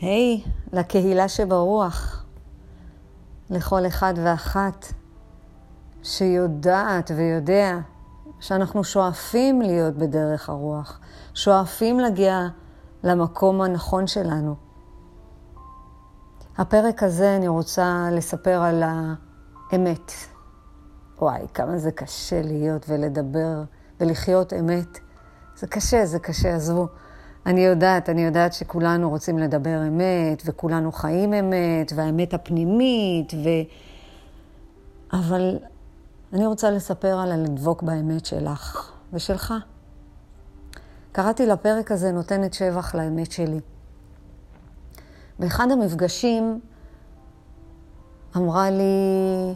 היי, hey, לקהילה שברוח, לכל אחד ואחת שיודעת ויודע שאנחנו שואפים להיות בדרך הרוח, שואפים להגיע למקום הנכון שלנו. הפרק הזה אני רוצה לספר על האמת. וואי, כמה זה קשה להיות ולדבר ולחיות אמת. זה קשה, זה קשה, עזבו. אני יודעת, אני יודעת שכולנו רוצים לדבר אמת, וכולנו חיים אמת, והאמת הפנימית, ו... אבל אני רוצה לספר על הלדבוק באמת שלך ושלך. קראתי לפרק הזה נותנת שבח לאמת שלי. באחד המפגשים אמרה לי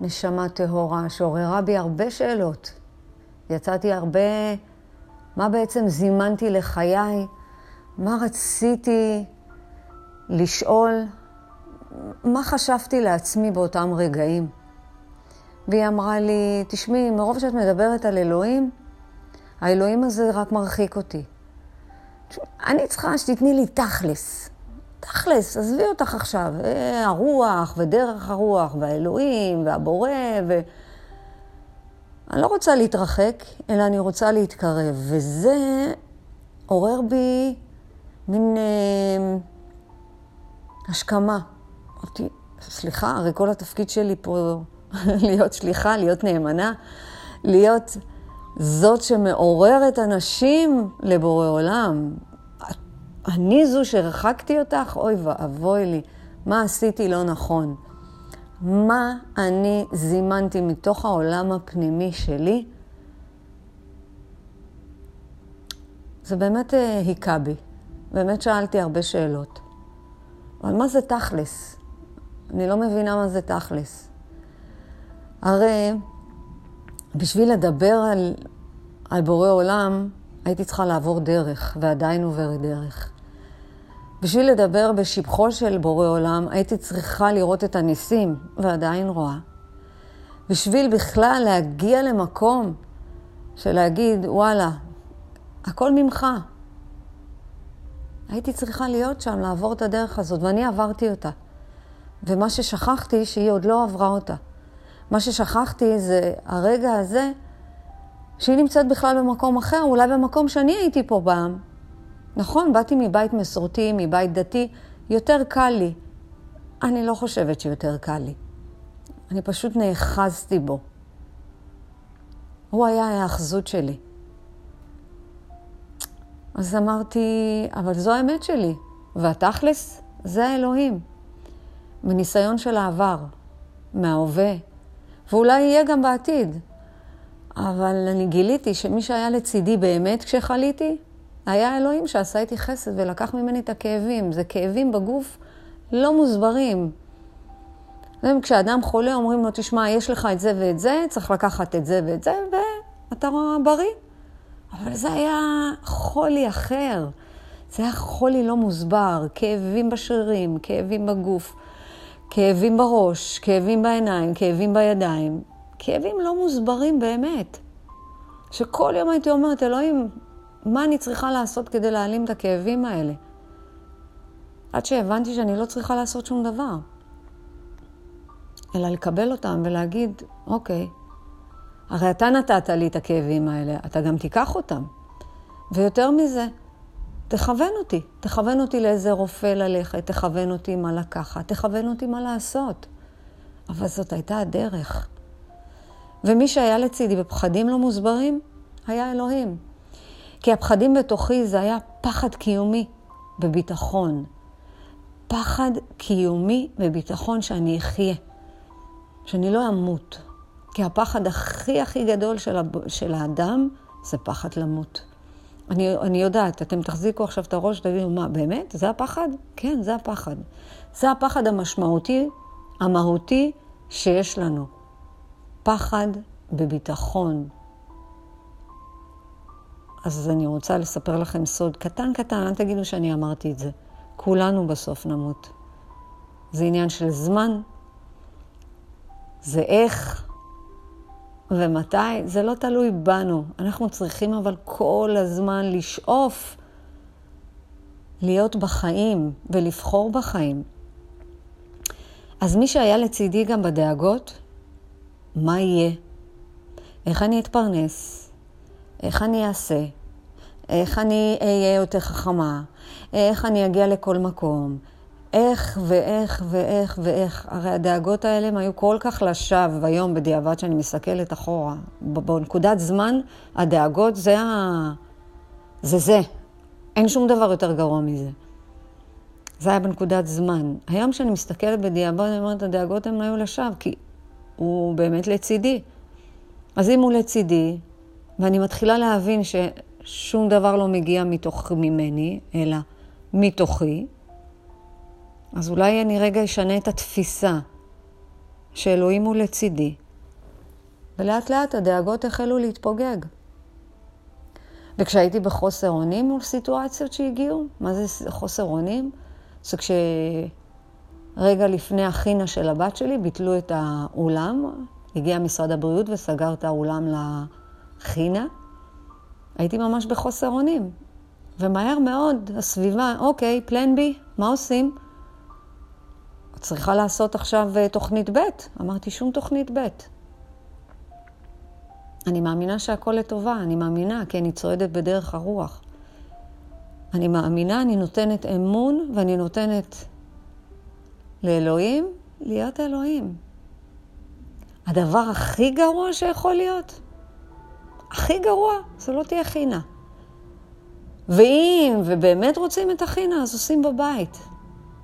נשמה טהורה שעוררה בי הרבה שאלות. יצאתי הרבה מה בעצם זימנתי לחיי, מה רציתי לשאול, מה חשבתי לעצמי באותם רגעים. והיא אמרה לי, תשמעי, מרוב שאת מדברת על אלוהים, האלוהים הזה רק מרחיק אותי. אני צריכה שתתני לי תכלס. תכלס, עזבי אותך עכשיו. אה, הרוח ודרך הרוח והאלוהים והבורא ו... אני לא רוצה להתרחק, אלא אני רוצה להתקרב. וזה עורר בי מין אה, השכמה. אמרתי, סליחה, הרי כל התפקיד שלי פה להיות שליחה, להיות נאמנה, להיות זאת שמעוררת אנשים לבורא עולם. אני זו שהרחקתי אותך? אוי ואבוי לי, מה עשיתי לא נכון? מה אני זימנתי מתוך העולם הפנימי שלי, זה באמת אה, היכה בי. באמת שאלתי הרבה שאלות. אבל מה זה תכלס? אני לא מבינה מה זה תכלס. הרי בשביל לדבר על, על בורא עולם, הייתי צריכה לעבור דרך, ועדיין עוברת דרך. בשביל לדבר בשבחו של בורא עולם, הייתי צריכה לראות את הניסים, ועדיין רואה. בשביל בכלל להגיע למקום של להגיד, וואלה, הכל ממך. הייתי צריכה להיות שם, לעבור את הדרך הזאת, ואני עברתי אותה. ומה ששכחתי, שהיא עוד לא עברה אותה. מה ששכחתי זה הרגע הזה, שהיא נמצאת בכלל במקום אחר, אולי במקום שאני הייתי פה פעם. נכון, באתי מבית מסורתי, מבית דתי, יותר קל לי. אני לא חושבת שיותר קל לי. אני פשוט נאחזתי בו. הוא היה ההאחזות שלי. אז אמרתי, אבל זו האמת שלי, והתכלס זה האלוהים. מניסיון של העבר, מההווה, ואולי יהיה גם בעתיד. אבל אני גיליתי שמי שהיה לצידי באמת כשחליתי, היה אלוהים שעשה איתי חסד ולקח ממני את הכאבים. זה כאבים בגוף לא מוסברים. כשאדם חולה אומרים לו, תשמע, יש לך את זה ואת זה, צריך לקחת את זה ואת זה, ואתה בריא. אבל זה היה חולי אחר. זה היה חולי לא מוסבר, כאבים בשרירים, כאבים בגוף, כאבים בראש, כאבים בעיניים, כאבים בידיים. כאבים לא מוסברים באמת. שכל יום הייתי אומרת, אלוהים, מה אני צריכה לעשות כדי להעלים את הכאבים האלה? עד שהבנתי שאני לא צריכה לעשות שום דבר, אלא לקבל אותם ולהגיד, אוקיי, הרי אתה נתת לי את הכאבים האלה, אתה גם תיקח אותם. ויותר מזה, תכוון אותי, תכוון אותי לאיזה רופא ללכת, תכוון אותי מה לקחת, תכוון אותי מה לעשות. אבל זאת הייתה הדרך. ומי שהיה לצידי בפחדים לא מוסברים, היה אלוהים. כי הפחדים בתוכי זה היה פחד קיומי בביטחון. פחד קיומי בביטחון שאני אחיה, שאני לא אמות. כי הפחד הכי הכי גדול של, הב... של האדם זה פחד למות. אני, אני יודעת, אתם תחזיקו עכשיו את הראש, תגידו, מה, באמת? זה הפחד? כן, זה הפחד. זה הפחד המשמעותי, המהותי, שיש לנו. פחד בביטחון, אז אני רוצה לספר לכם סוד קטן קטן, אל תגידו שאני אמרתי את זה. כולנו בסוף נמות. זה עניין של זמן, זה איך ומתי, זה לא תלוי בנו. אנחנו צריכים אבל כל הזמן לשאוף להיות בחיים ולבחור בחיים. אז מי שהיה לצידי גם בדאגות, מה יהיה? איך אני אתפרנס? איך אני אעשה? איך אני אהיה יותר חכמה? איך אני אגיע לכל מקום? איך ואיך ואיך ואיך. הרי הדאגות האלה הם היו כל כך לשווא היום בדיעבד שאני מסתכלת אחורה. בנקודת זמן, הדאגות זה ה... זה זה. אין שום דבר יותר גרוע מזה. זה היה בנקודת זמן. היום כשאני מסתכלת בדיעבד, אני אומרת, הדאגות הן היו לשווא, כי הוא באמת לצידי. אז אם הוא לצידי, ואני מתחילה להבין ששום דבר לא מגיע מתוך ממני, אלא מתוכי, אז אולי אני רגע אשנה את התפיסה שאלוהים הוא לצידי, ולאט לאט הדאגות החלו להתפוגג. וכשהייתי בחוסר אונים מול סיטואציות שהגיעו, מה זה חוסר אונים? זה כשרגע לפני החינה של הבת שלי ביטלו את האולם, הגיע משרד הבריאות וסגר את האולם לחינה. הייתי ממש בחוסר אונים. ומהר מאוד הסביבה, אוקיי, פלן בי, מה עושים? צריכה לעשות עכשיו אה, תוכנית ב'. אמרתי, שום תוכנית ב'. אני מאמינה שהכל לטובה, אני מאמינה, כי אני צועדת בדרך הרוח. אני מאמינה, אני נותנת אמון ואני נותנת לאלוהים להיות אלוהים. הדבר הכי גרוע שיכול להיות, הכי גרוע, זה לא תהיה חינה. ואם, ובאמת רוצים את החינה, אז עושים בבית,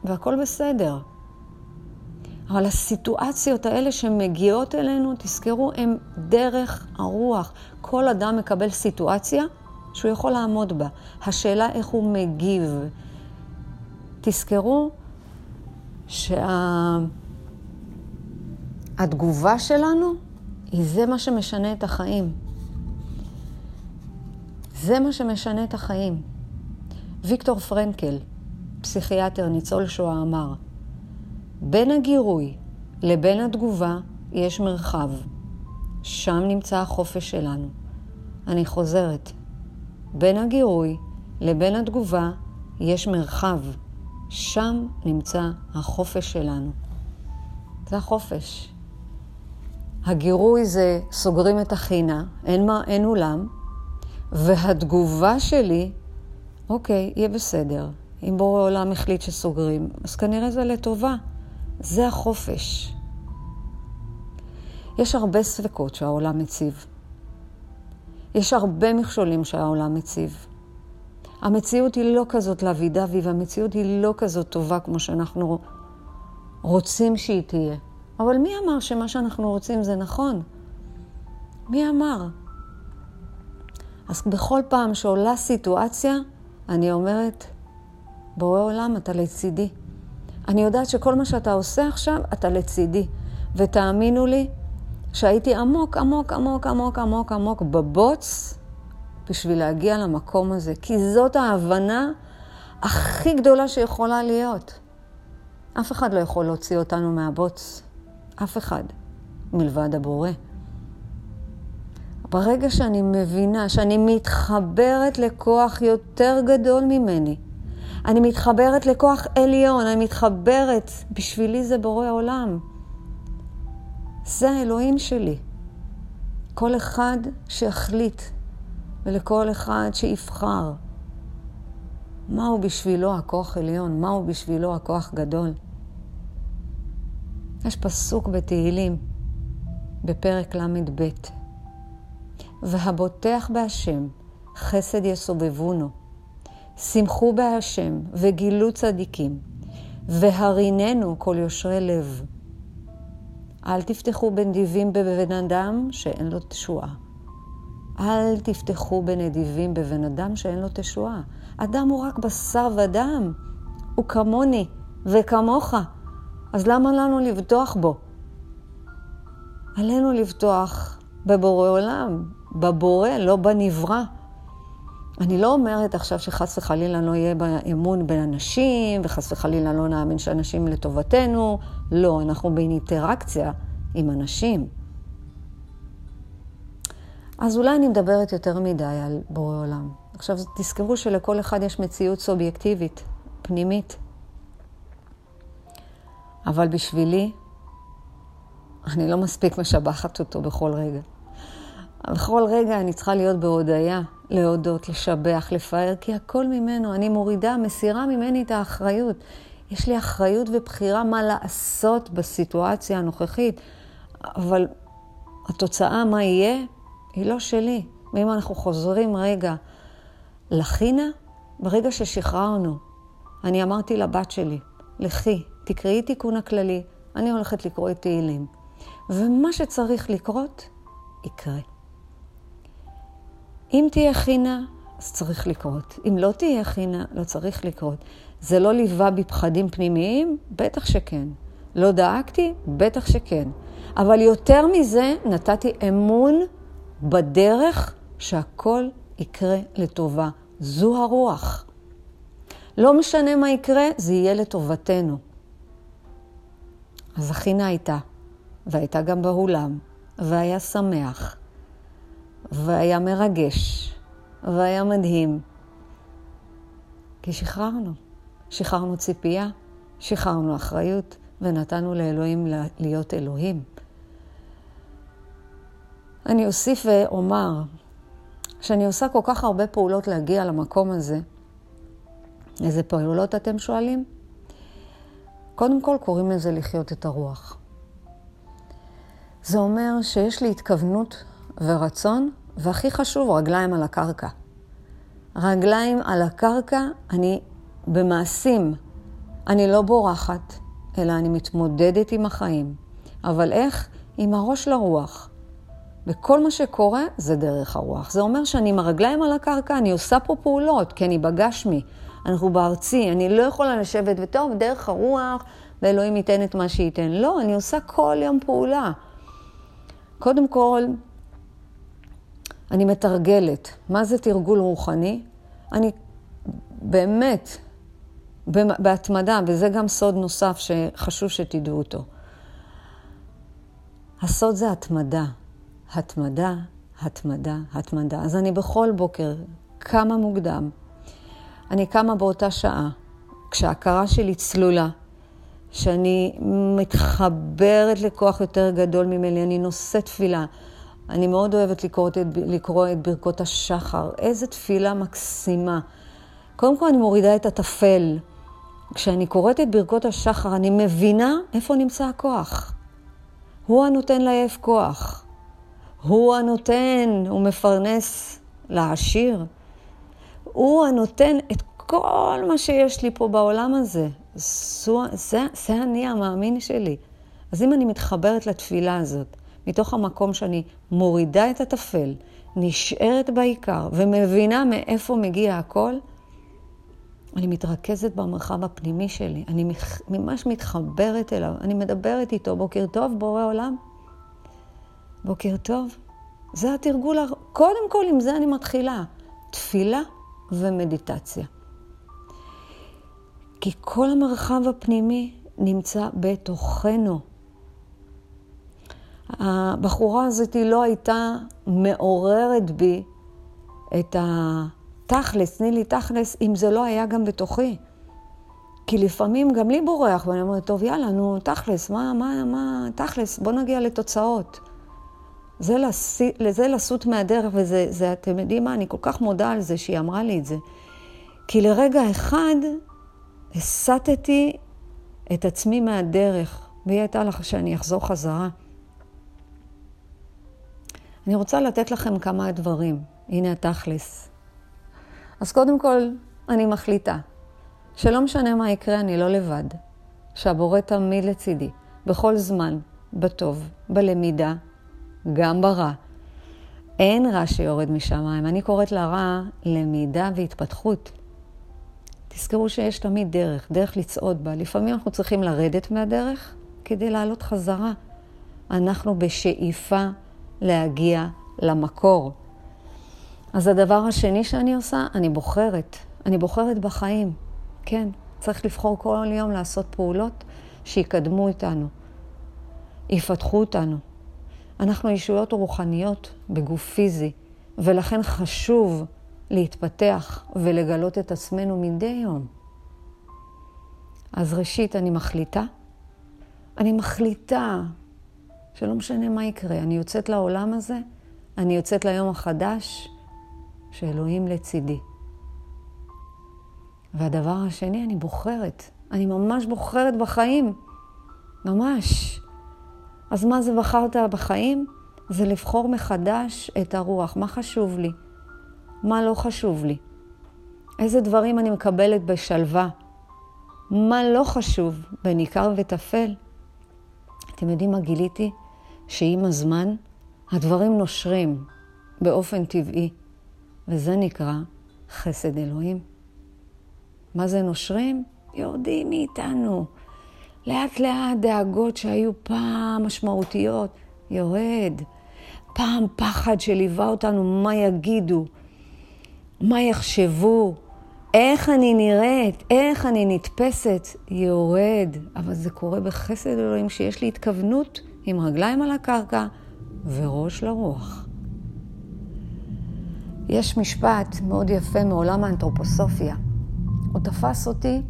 והכל בסדר. אבל הסיטואציות האלה שמגיעות אלינו, תזכרו, הן דרך הרוח. כל אדם מקבל סיטואציה שהוא יכול לעמוד בה. השאלה איך הוא מגיב. תזכרו שהתגובה שה... שלנו היא זה מה שמשנה את החיים. זה מה שמשנה את החיים. ויקטור פרנקל, פסיכיאטר, ניצול שואה, אמר, בין הגירוי לבין התגובה יש מרחב. שם נמצא החופש שלנו. אני חוזרת. בין הגירוי לבין התגובה יש מרחב. שם נמצא החופש שלנו. זה החופש. הגירוי זה סוגרים את החינה, אין, מה, אין אולם, והתגובה שלי, אוקיי, יהיה בסדר. אם בורא עולם החליט שסוגרים, אז כנראה זה לטובה. זה החופש. יש הרבה ספקות שהעולם מציב. יש הרבה מכשולים שהעולם מציב. המציאות היא לא כזאת לאבי דבי, והמציאות היא לא כזאת טובה כמו שאנחנו רוצים שהיא תהיה. אבל מי אמר שמה שאנחנו רוצים זה נכון? מי אמר? אז בכל פעם שעולה סיטואציה, אני אומרת, בורא עולם, אתה לצידי. אני יודעת שכל מה שאתה עושה עכשיו, אתה לצידי. ותאמינו לי שהייתי עמוק, עמוק, עמוק, עמוק, עמוק, עמוק בבוץ בשביל להגיע למקום הזה. כי זאת ההבנה הכי גדולה שיכולה להיות. אף אחד לא יכול להוציא אותנו מהבוץ. אף אחד. מלבד הבורא. ברגע שאני מבינה שאני מתחברת לכוח יותר גדול ממני, אני מתחברת לכוח עליון, אני מתחברת, בשבילי זה בורא עולם. זה האלוהים שלי. כל אחד שיחליט, ולכל אחד שיבחר. מהו בשבילו הכוח עליון? מהו בשבילו הכוח גדול? יש פסוק בתהילים, בפרק ל"ב: והבוטח בהשם, חסד יסובבונו. שמחו בהשם וגילו צדיקים, והריננו כל יושרי לב. אל תפתחו בנדיבים בבן אדם שאין לו תשועה. אל תפתחו בנדיבים בבן אדם שאין לו תשועה. אדם הוא רק בשר ודם, הוא כמוני וכמוך. אז למה לנו לבטוח בו? עלינו לבטוח בבורא עולם, בבורא, לא בנברא. אני לא אומרת עכשיו שחס וחלילה לא יהיה אמון בין אנשים, וחס וחלילה לא נאמין שאנשים לטובתנו. לא, אנחנו באינטראקציה עם אנשים. אז אולי אני מדברת יותר מדי על בורא עולם. עכשיו, תזכרו שלכל אחד יש מציאות סובייקטיבית, פנימית. אבל בשבילי, אני לא מספיק משבחת אותו בכל רגע. בכל רגע אני צריכה להיות בהודיה, להודות, לשבח, לפאר, כי הכל ממנו, אני מורידה, מסירה ממני את האחריות. יש לי אחריות ובחירה מה לעשות בסיטואציה הנוכחית, אבל התוצאה, מה יהיה, היא לא שלי. ואם אנחנו חוזרים רגע לחינה, ברגע ששחררנו, אני אמרתי לבת שלי, לכי, תקראי תיקון הכללי, אני הולכת לקרוא את תהילים. ומה שצריך לקרות, יקרה. אם תהיה חינה, אז צריך לקרות. אם לא תהיה חינה, לא צריך לקרות. זה לא ליווה בפחדים פנימיים? בטח שכן. לא דאגתי? בטח שכן. אבל יותר מזה, נתתי אמון בדרך שהכל יקרה לטובה. זו הרוח. לא משנה מה יקרה, זה יהיה לטובתנו. אז החינה הייתה, והייתה גם באולם, והיה שמח, והיה מרגש, והיה מדהים. כי שחררנו. שחררנו ציפייה, שחררנו אחריות, ונתנו לאלוהים להיות אלוהים. אני אוסיף ואומר שאני עושה כל כך הרבה פעולות להגיע למקום הזה. איזה פעולות אתם שואלים? קודם כל קוראים לזה לחיות את הרוח. זה אומר שיש לי התכוונות ורצון, והכי חשוב, רגליים על הקרקע. רגליים על הקרקע, אני במעשים. אני לא בורחת, אלא אני מתמודדת עם החיים. אבל איך? עם הראש לרוח. וכל מה שקורה זה דרך הרוח. זה אומר שאני עם הרגליים על הקרקע, אני עושה פה פעולות, כי אני בגשמי. אנחנו בארצי, אני לא יכולה לשבת וטוב, דרך הרוח, ואלוהים ייתן את מה שייתן. לא, אני עושה כל יום פעולה. קודם כל, אני מתרגלת. מה זה תרגול רוחני? אני באמת, בהתמדה, וזה גם סוד נוסף שחשוב שתדעו אותו. הסוד זה התמדה. התמדה, התמדה, התמדה. אז אני בכל בוקר קמה מוקדם. אני קמה באותה שעה, כשההכרה שלי צלולה, שאני מתחברת לכוח יותר גדול ממני, אני נושאת תפילה. אני מאוד אוהבת לקרוא את, לקרוא את ברכות השחר. איזה תפילה מקסימה. קודם כל אני מורידה את הטפל. כשאני קוראת את ברכות השחר, אני מבינה איפה נמצא הכוח. הוא הנותן לעייף כוח. הוא הנותן, הוא מפרנס לעשיר. הוא הנותן את כל מה שיש לי פה בעולם הזה. זו, זה, זה אני המאמין שלי. אז אם אני מתחברת לתפילה הזאת, מתוך המקום שאני מורידה את הטפל, נשארת בעיקר ומבינה מאיפה מגיע הכל, אני מתרכזת במרחב הפנימי שלי, אני ממש מתחברת אליו, אני מדברת איתו, בוקר טוב, בורא עולם. בוקר טוב. זה התרגול, קודם כל עם זה אני מתחילה. תפילה ומדיטציה. כי כל המרחב הפנימי נמצא בתוכנו. הבחורה הזאת לא הייתה מעוררת בי את התכלס, תני לי תכלס, אם זה לא היה גם בתוכי. כי לפעמים גם לי בורח, ואני אומרת, טוב, יאללה, נו, תכלס, מה, מה, מה, תכלס, בוא נגיע לתוצאות. זה, לס... זה לסוט מהדרך, וזה, זה, אתם יודעים מה, אני כל כך מודה על זה שהיא אמרה לי את זה. כי לרגע אחד הסטתי את עצמי מהדרך, והיא הייתה לך שאני אחזור חזרה. אני רוצה לתת לכם כמה דברים. הנה התכלס. אז קודם כל, אני מחליטה שלא משנה מה יקרה, אני לא לבד. שהבורא תמיד לצידי, בכל זמן, בטוב, בלמידה, גם ברע. אין רע שיורד משמיים. אני קוראת לרע למידה והתפתחות. תזכרו שיש תמיד דרך, דרך לצעוד בה. לפעמים אנחנו צריכים לרדת מהדרך כדי לעלות חזרה. אנחנו בשאיפה להגיע למקור. אז הדבר השני שאני עושה, אני בוחרת. אני בוחרת בחיים. כן, צריך לבחור כל יום לעשות פעולות שיקדמו אותנו, יפתחו אותנו. אנחנו ישויות רוחניות בגוף פיזי, ולכן חשוב להתפתח ולגלות את עצמנו מדי יום. אז ראשית, אני מחליטה. אני מחליטה שלא משנה מה יקרה, אני יוצאת לעולם הזה, אני יוצאת ליום החדש, שאלוהים לצידי. והדבר השני, אני בוחרת. אני ממש בוחרת בחיים. ממש. אז מה זה בחרת בחיים? זה לבחור מחדש את הרוח. מה חשוב לי? מה לא חשוב לי? איזה דברים אני מקבלת בשלווה? מה לא חשוב בניכר וטפל? אתם יודעים מה גיליתי? שעם הזמן הדברים נושרים באופן טבעי, וזה נקרא חסד אלוהים. מה זה נושרים? יורדים מאיתנו. לאט לאט דאגות שהיו פעם משמעותיות, יורד. פעם פחד שליווה אותנו, מה יגידו, מה יחשבו, איך אני נראית, איך אני נתפסת, יורד. אבל זה קורה בחסד אלוהים שיש לי התכוונות עם רגליים על הקרקע וראש לרוח. יש משפט מאוד יפה מעולם האנתרופוסופיה. הוא תפס אותי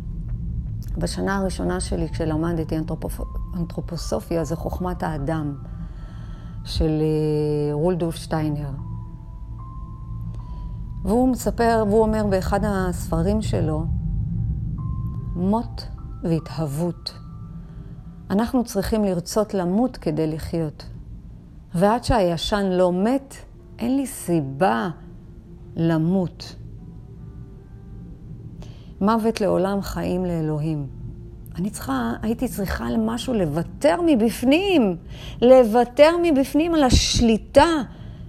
בשנה הראשונה שלי כשלמדתי אנתרופופ... אנתרופוסופיה, זה חוכמת האדם של אה, רולדולף שטיינר. והוא מספר, והוא אומר באחד הספרים שלו, מות והתהוות. אנחנו צריכים לרצות למות כדי לחיות. ועד שהישן לא מת, אין לי סיבה למות. מוות לעולם, חיים לאלוהים. אני צריכה, הייתי צריכה למשהו לוותר מבפנים, לוותר מבפנים על השליטה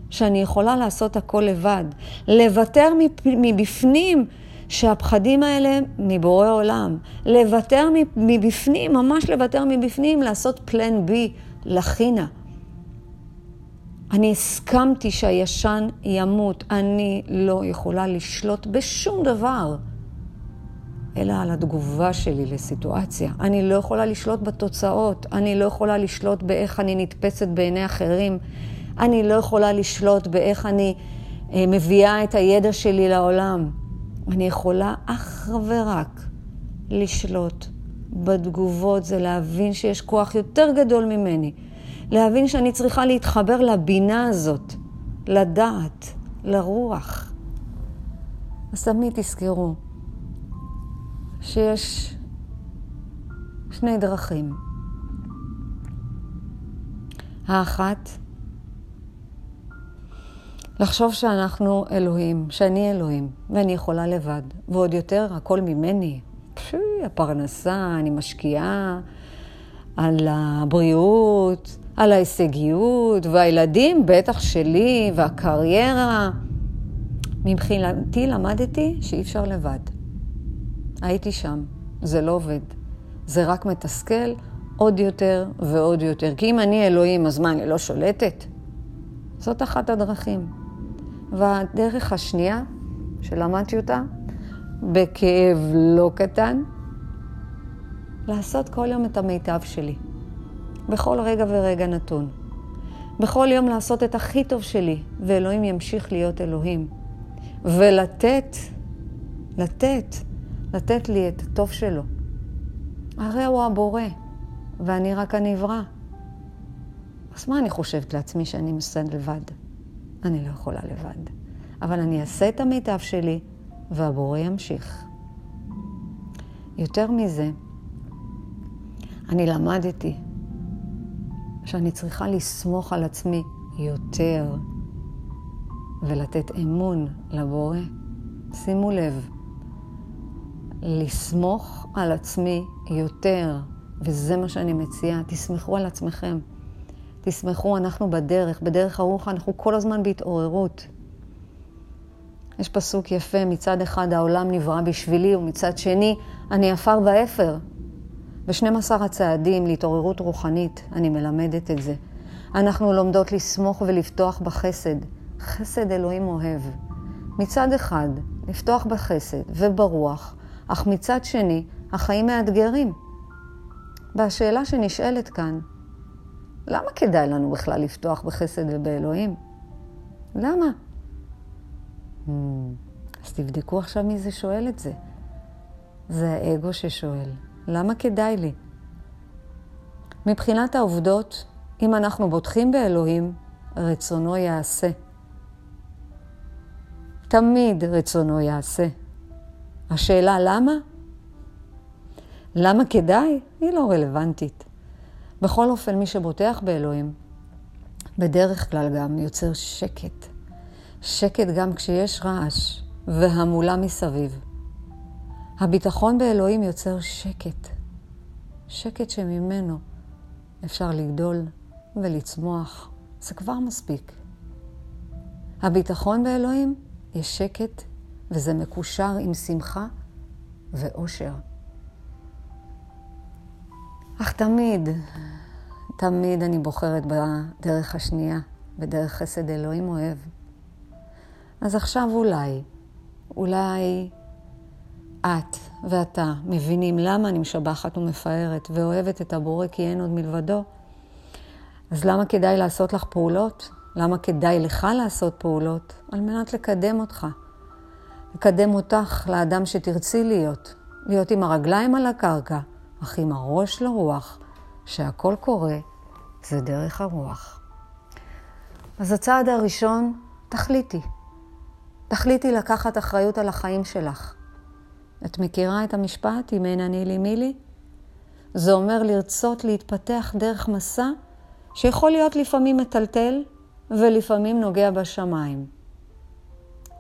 שאני יכולה לעשות הכל לבד, לוותר מבפנים שהפחדים האלה מבורא עולם, לוותר מבפנים, ממש לוותר מבפנים, לעשות פלן בי לחינה. אני הסכמתי שהישן ימות, אני לא יכולה לשלוט בשום דבר. אלא על התגובה שלי לסיטואציה. אני לא יכולה לשלוט בתוצאות, אני לא יכולה לשלוט באיך אני נתפסת בעיני אחרים, אני לא יכולה לשלוט באיך אני אה, מביאה את הידע שלי לעולם. אני יכולה אך ורק לשלוט בתגובות, זה להבין שיש כוח יותר גדול ממני. להבין שאני צריכה להתחבר לבינה הזאת, לדעת, לרוח. אז תמיד תזכרו, שיש שני דרכים. האחת, לחשוב שאנחנו אלוהים, שאני אלוהים, ואני יכולה לבד. ועוד יותר, הכל ממני. פשי, הפרנסה, אני משקיעה על הבריאות, על ההישגיות, והילדים, בטח שלי, והקריירה. מבחינתי למדתי שאי אפשר לבד. הייתי שם, זה לא עובד. זה רק מתסכל עוד יותר ועוד יותר. כי אם אני אלוהים, אז מה, אני לא שולטת? זאת אחת הדרכים. והדרך השנייה, שלמדתי אותה, בכאב לא קטן, לעשות כל יום את המיטב שלי. בכל רגע ורגע נתון. בכל יום לעשות את הכי טוב שלי, ואלוהים ימשיך להיות אלוהים. ולתת, לתת לתת לי את הטוב שלו. הרי הוא הבורא, ואני רק הנברא. אז מה אני חושבת לעצמי שאני מסד לבד? אני לא יכולה לבד. אבל אני אעשה את המיטב שלי, והבורא ימשיך. יותר מזה, אני למדתי שאני צריכה לסמוך על עצמי יותר ולתת אמון לבורא. שימו לב, לסמוך על עצמי יותר, וזה מה שאני מציעה. תסמכו על עצמכם. תסמכו, אנחנו בדרך, בדרך הרוח אנחנו כל הזמן בהתעוררות. יש פסוק יפה, מצד אחד העולם נברא בשבילי, ומצד שני אני עפר ואפר. ב-12 הצעדים להתעוררות רוחנית אני מלמדת את זה. אנחנו לומדות לסמוך ולפתוח בחסד. חסד אלוהים אוהב. מצד אחד, לפתוח בחסד וברוח, אך מצד שני, החיים מאתגרים. והשאלה שנשאלת כאן, למה כדאי לנו בכלל לפתוח בחסד ובאלוהים? למה? Hmm. אז תבדקו עכשיו מי זה שואל את זה. זה האגו ששואל, למה כדאי לי? מבחינת העובדות, אם אנחנו בוטחים באלוהים, רצונו יעשה. תמיד רצונו יעשה. השאלה למה? למה כדאי? היא לא רלוונטית. בכל אופן, מי שבוטח באלוהים, בדרך כלל גם יוצר שקט. שקט גם כשיש רעש והמולה מסביב. הביטחון באלוהים יוצר שקט. שקט שממנו אפשר לגדול ולצמוח. זה כבר מספיק. הביטחון באלוהים, יש שקט, וזה מקושר עם שמחה ואושר. אך תמיד, תמיד אני בוחרת בדרך השנייה, בדרך חסד אלוהים אוהב. אז עכשיו אולי, אולי את ואתה מבינים למה אני משבחת ומפארת ואוהבת את הבורא כי אין עוד מלבדו, אז למה כדאי לעשות לך פעולות? למה כדאי לך לעשות פעולות? על מנת לקדם אותך. לקדם אותך לאדם שתרצי להיות. להיות עם הרגליים על הקרקע, אך עם הראש לרוח, שהכל קורה, זה דרך הרוח. אז הצעד הראשון, תחליטי. תחליטי לקחת אחריות על החיים שלך. את מכירה את המשפט, אם אין אני לי מי לי? זה אומר לרצות להתפתח דרך מסע שיכול להיות לפעמים מטלטל ולפעמים נוגע בשמיים.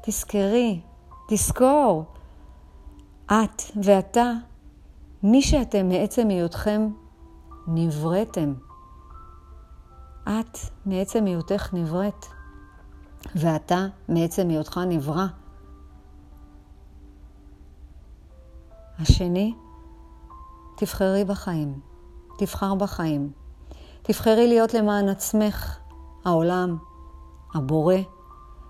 תזכרי, תזכור, את ואתה, מי שאתם מעצם היותכם, נבראתם. את מעצם היותך נבראת, ואתה מעצם היותך נברא. השני, תבחרי בחיים. תבחר בחיים. תבחרי להיות למען עצמך, העולם, הבורא.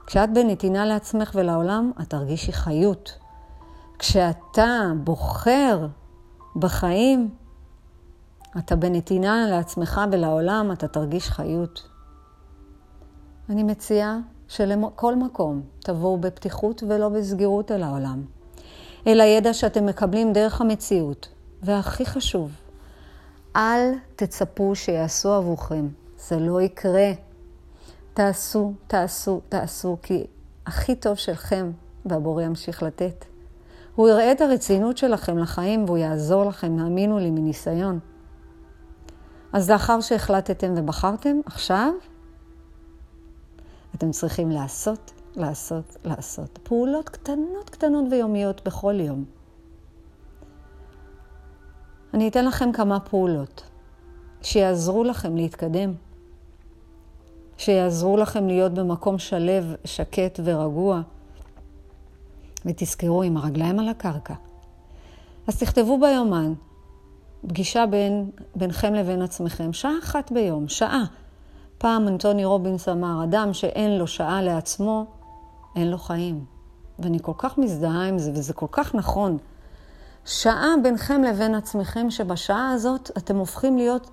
כשאת בנתינה לעצמך ולעולם, את תרגישי חיות. כשאתה בוחר בחיים, אתה בנתינה לעצמך ולעולם, אתה תרגיש חיות. אני מציעה שלכל מקום תבואו בפתיחות ולא בסגירות אל העולם. אל הידע שאתם מקבלים דרך המציאות. והכי חשוב, אל תצפו שיעשו עבורכם. זה לא יקרה. תעשו, תעשו, תעשו, כי הכי טוב שלכם, והבורא ימשיך לתת. הוא יראה את הרצינות שלכם לחיים והוא יעזור לכם, האמינו לי, מניסיון. אז לאחר שהחלטתם ובחרתם, עכשיו אתם צריכים לעשות, לעשות, לעשות. פעולות קטנות קטנות ויומיות בכל יום. אני אתן לכם כמה פעולות שיעזרו לכם להתקדם, שיעזרו לכם להיות במקום שלב, שקט ורגוע. ותזכרו, עם הרגליים על הקרקע. אז תכתבו ביומן, פגישה בין, ביניכם לבין עצמכם, שעה אחת ביום, שעה. פעם אנטוני רובינס אמר, אדם שאין לו שעה לעצמו, אין לו חיים. ואני כל כך מזדהה עם זה, וזה כל כך נכון. שעה ביניכם לבין עצמכם, שבשעה הזאת אתם הופכים להיות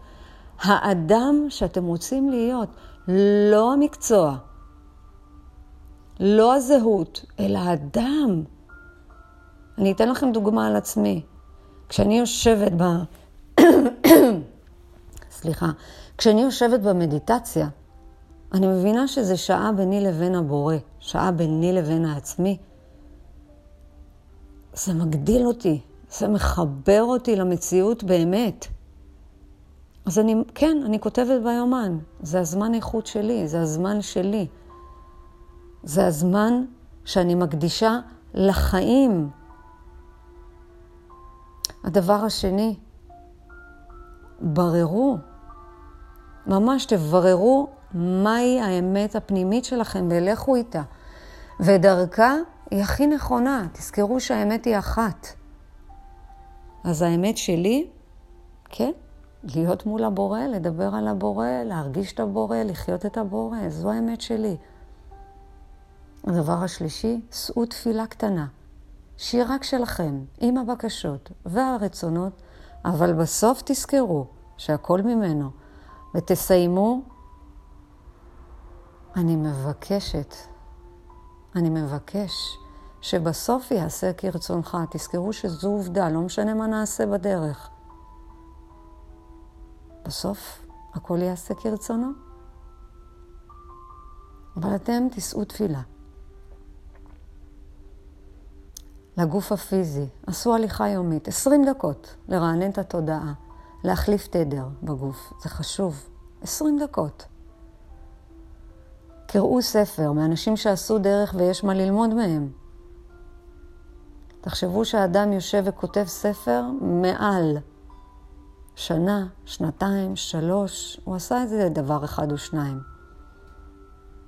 האדם שאתם רוצים להיות, לא המקצוע, לא הזהות, אלא האדם. אני אתן לכם דוגמה על עצמי. כשאני יושבת ב... סליחה. כשאני יושבת במדיטציה, אני מבינה שזה שעה ביני לבין הבורא, שעה ביני לבין העצמי. זה מגדיל אותי, זה מחבר אותי למציאות באמת. אז אני, כן, אני כותבת ביומן, זה הזמן איכות שלי, זה הזמן שלי. זה הזמן שאני מקדישה לחיים. הדבר השני, בררו, ממש תבררו מהי האמת הפנימית שלכם ולכו איתה. ודרכה היא הכי נכונה, תזכרו שהאמת היא אחת. אז האמת שלי, כן, להיות מול הבורא, לדבר על הבורא, להרגיש את הבורא, לחיות את הבורא, זו האמת שלי. הדבר השלישי, שאו תפילה קטנה, שהיא רק שלכם, עם הבקשות והרצונות, אבל בסוף תזכרו שהכל ממנו, ותסיימו, אני מבקשת, אני מבקש שבסוף יעשה כרצונך. תזכרו שזו עובדה, לא משנה מה נעשה בדרך. בסוף הכל יעשה כרצונו. אבל אתם תישאו תפילה. לגוף הפיזי, עשו הליכה יומית, 20 דקות, לרענן את התודעה, להחליף תדר בגוף, זה חשוב, 20 דקות. קראו ספר מאנשים שעשו דרך ויש מה ללמוד מהם. תחשבו שהאדם יושב וכותב ספר מעל שנה, שנתיים, שלוש, הוא עשה איזה דבר אחד או שניים.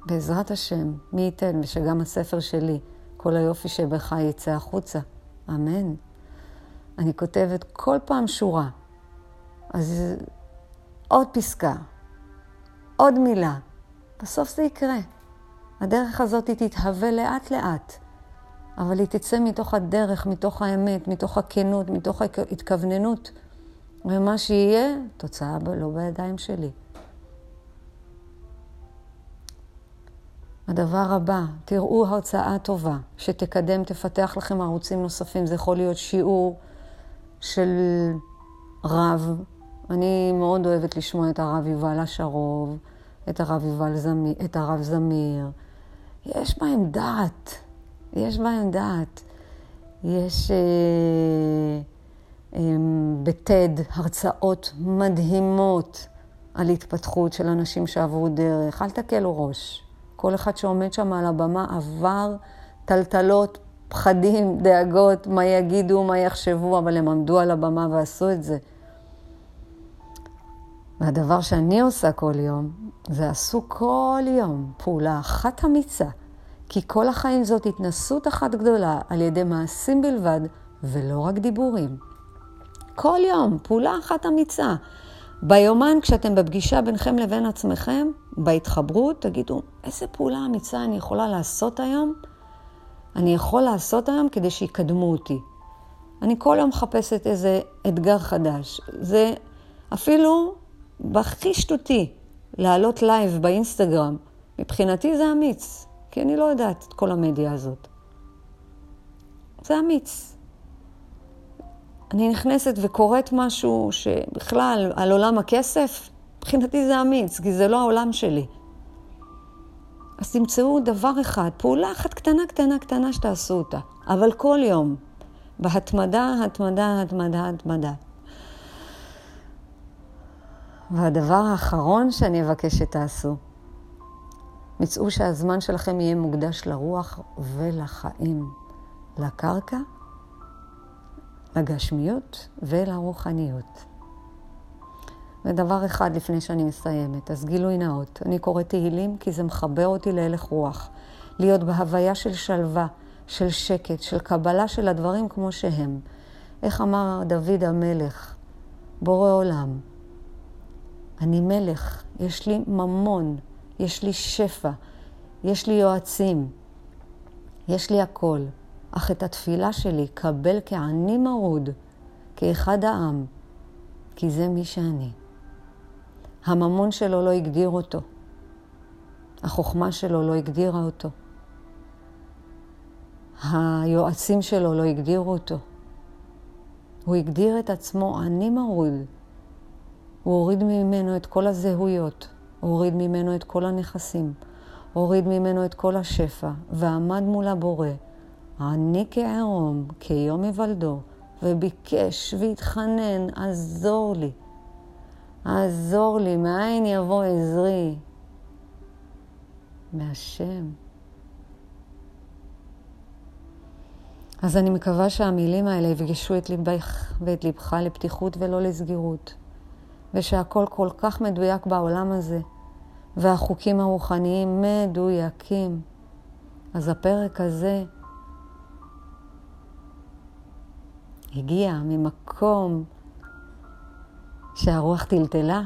בעזרת השם, מי ייתן ושגם הספר שלי, כל היופי שבך יצא החוצה. אמן. אני כותבת כל פעם שורה. אז עוד פסקה, עוד מילה. בסוף זה יקרה. הדרך הזאת היא תתהווה לאט-לאט, אבל היא תצא מתוך הדרך, מתוך האמת, מתוך הכנות, מתוך ההתכווננות, ומה שיהיה, תוצאה לא בידיים שלי. הדבר הבא, תראו הרצאה טובה, שתקדם, תפתח לכם ערוצים נוספים. זה יכול להיות שיעור של רב. אני מאוד אוהבת לשמוע את הרב יובל אשרוב, את את הרב זמיר. יש בהם דעת, יש בהם דעת. יש אה, אה, בטד הרצאות מדהימות על התפתחות של אנשים שעברו דרך. אל תקלו ראש. כל אחד שעומד שם על הבמה עבר טלטלות, פחדים, דאגות, מה יגידו, מה יחשבו, אבל הם עמדו על הבמה ועשו את זה. והדבר שאני עושה כל יום, זה עשו כל יום פעולה אחת אמיצה, כי כל החיים זאת התנסות אחת גדולה על ידי מעשים בלבד, ולא רק דיבורים. כל יום, פעולה אחת אמיצה. ביומן, כשאתם בפגישה ביניכם לבין עצמכם, בהתחברות, תגידו, איזה פעולה אמיצה אני יכולה לעשות היום? אני יכול לעשות היום כדי שיקדמו אותי. אני כל יום מחפשת איזה אתגר חדש. זה אפילו בהכי שטותי, לעלות לייב באינסטגרם. מבחינתי זה אמיץ, כי אני לא יודעת את כל המדיה הזאת. זה אמיץ. אני נכנסת וקוראת משהו שבכלל, על עולם הכסף, מבחינתי זה אמיץ, כי זה לא העולם שלי. אז תמצאו דבר אחד, פעולה אחת קטנה, קטנה, קטנה שתעשו אותה, אבל כל יום, בהתמדה, התמדה, התמדה, התמדה. והדבר האחרון שאני אבקש שתעשו, מצאו שהזמן שלכם יהיה מוקדש לרוח ולחיים, לקרקע לגשמיות ולרוחניות. ודבר אחד לפני שאני מסיימת, אז גילוי נאות. אני קוראת תהילים כי זה מחבר אותי להלך רוח. להיות בהוויה של שלווה, של שקט, של קבלה של הדברים כמו שהם. איך אמר דוד המלך, בורא עולם, אני מלך, יש לי ממון, יש לי שפע, יש לי יועצים, יש לי הכל. אך את התפילה שלי קבל כעני מרוד, כאחד העם, כי זה מי שאני. הממון שלו לא הגדיר אותו. החוכמה שלו לא הגדירה אותו. היועצים שלו לא הגדירו אותו. הוא הגדיר את עצמו אני מרוד. הוא הוריד ממנו את כל הזהויות, הוא הוריד ממנו את כל הנכסים, הוריד ממנו את כל השפע, ועמד מול הבורא, עני כערום, כיום היוולדו, וביקש והתחנן, עזור לי. עזור לי, מאין יבוא עזרי? מהשם. אז אני מקווה שהמילים האלה יפגשו את ליבך ואת ליבך לפתיחות ולא לסגירות, ושהכול כל כך מדויק בעולם הזה, והחוקים הרוחניים מדויקים. אז הפרק הזה הגיע ממקום שהרוח טלטלה.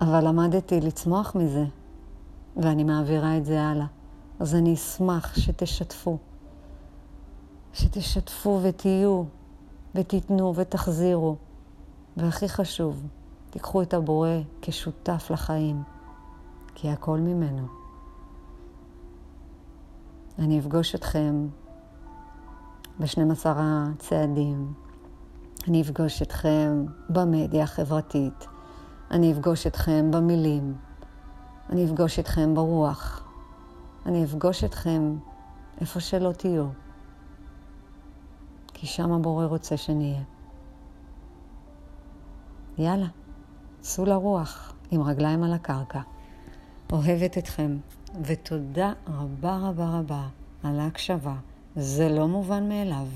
אבל למדתי לצמוח מזה, ואני מעבירה את זה הלאה. אז אני אשמח שתשתפו. שתשתפו ותהיו, ותיתנו ותחזירו. והכי חשוב, תיקחו את הבורא כשותף לחיים. כי הכל ממנו. אני אפגוש אתכם ב-12 הצעדים. אני אפגוש אתכם במדיה החברתית. אני אפגוש אתכם במילים. אני אפגוש אתכם ברוח. אני אפגוש אתכם איפה שלא תהיו. כי שם הבורא רוצה שנהיה. יאללה, צאו לרוח עם רגליים על הקרקע. אוהבת אתכם, ותודה רבה רבה רבה על ההקשבה. זה לא מובן מאליו.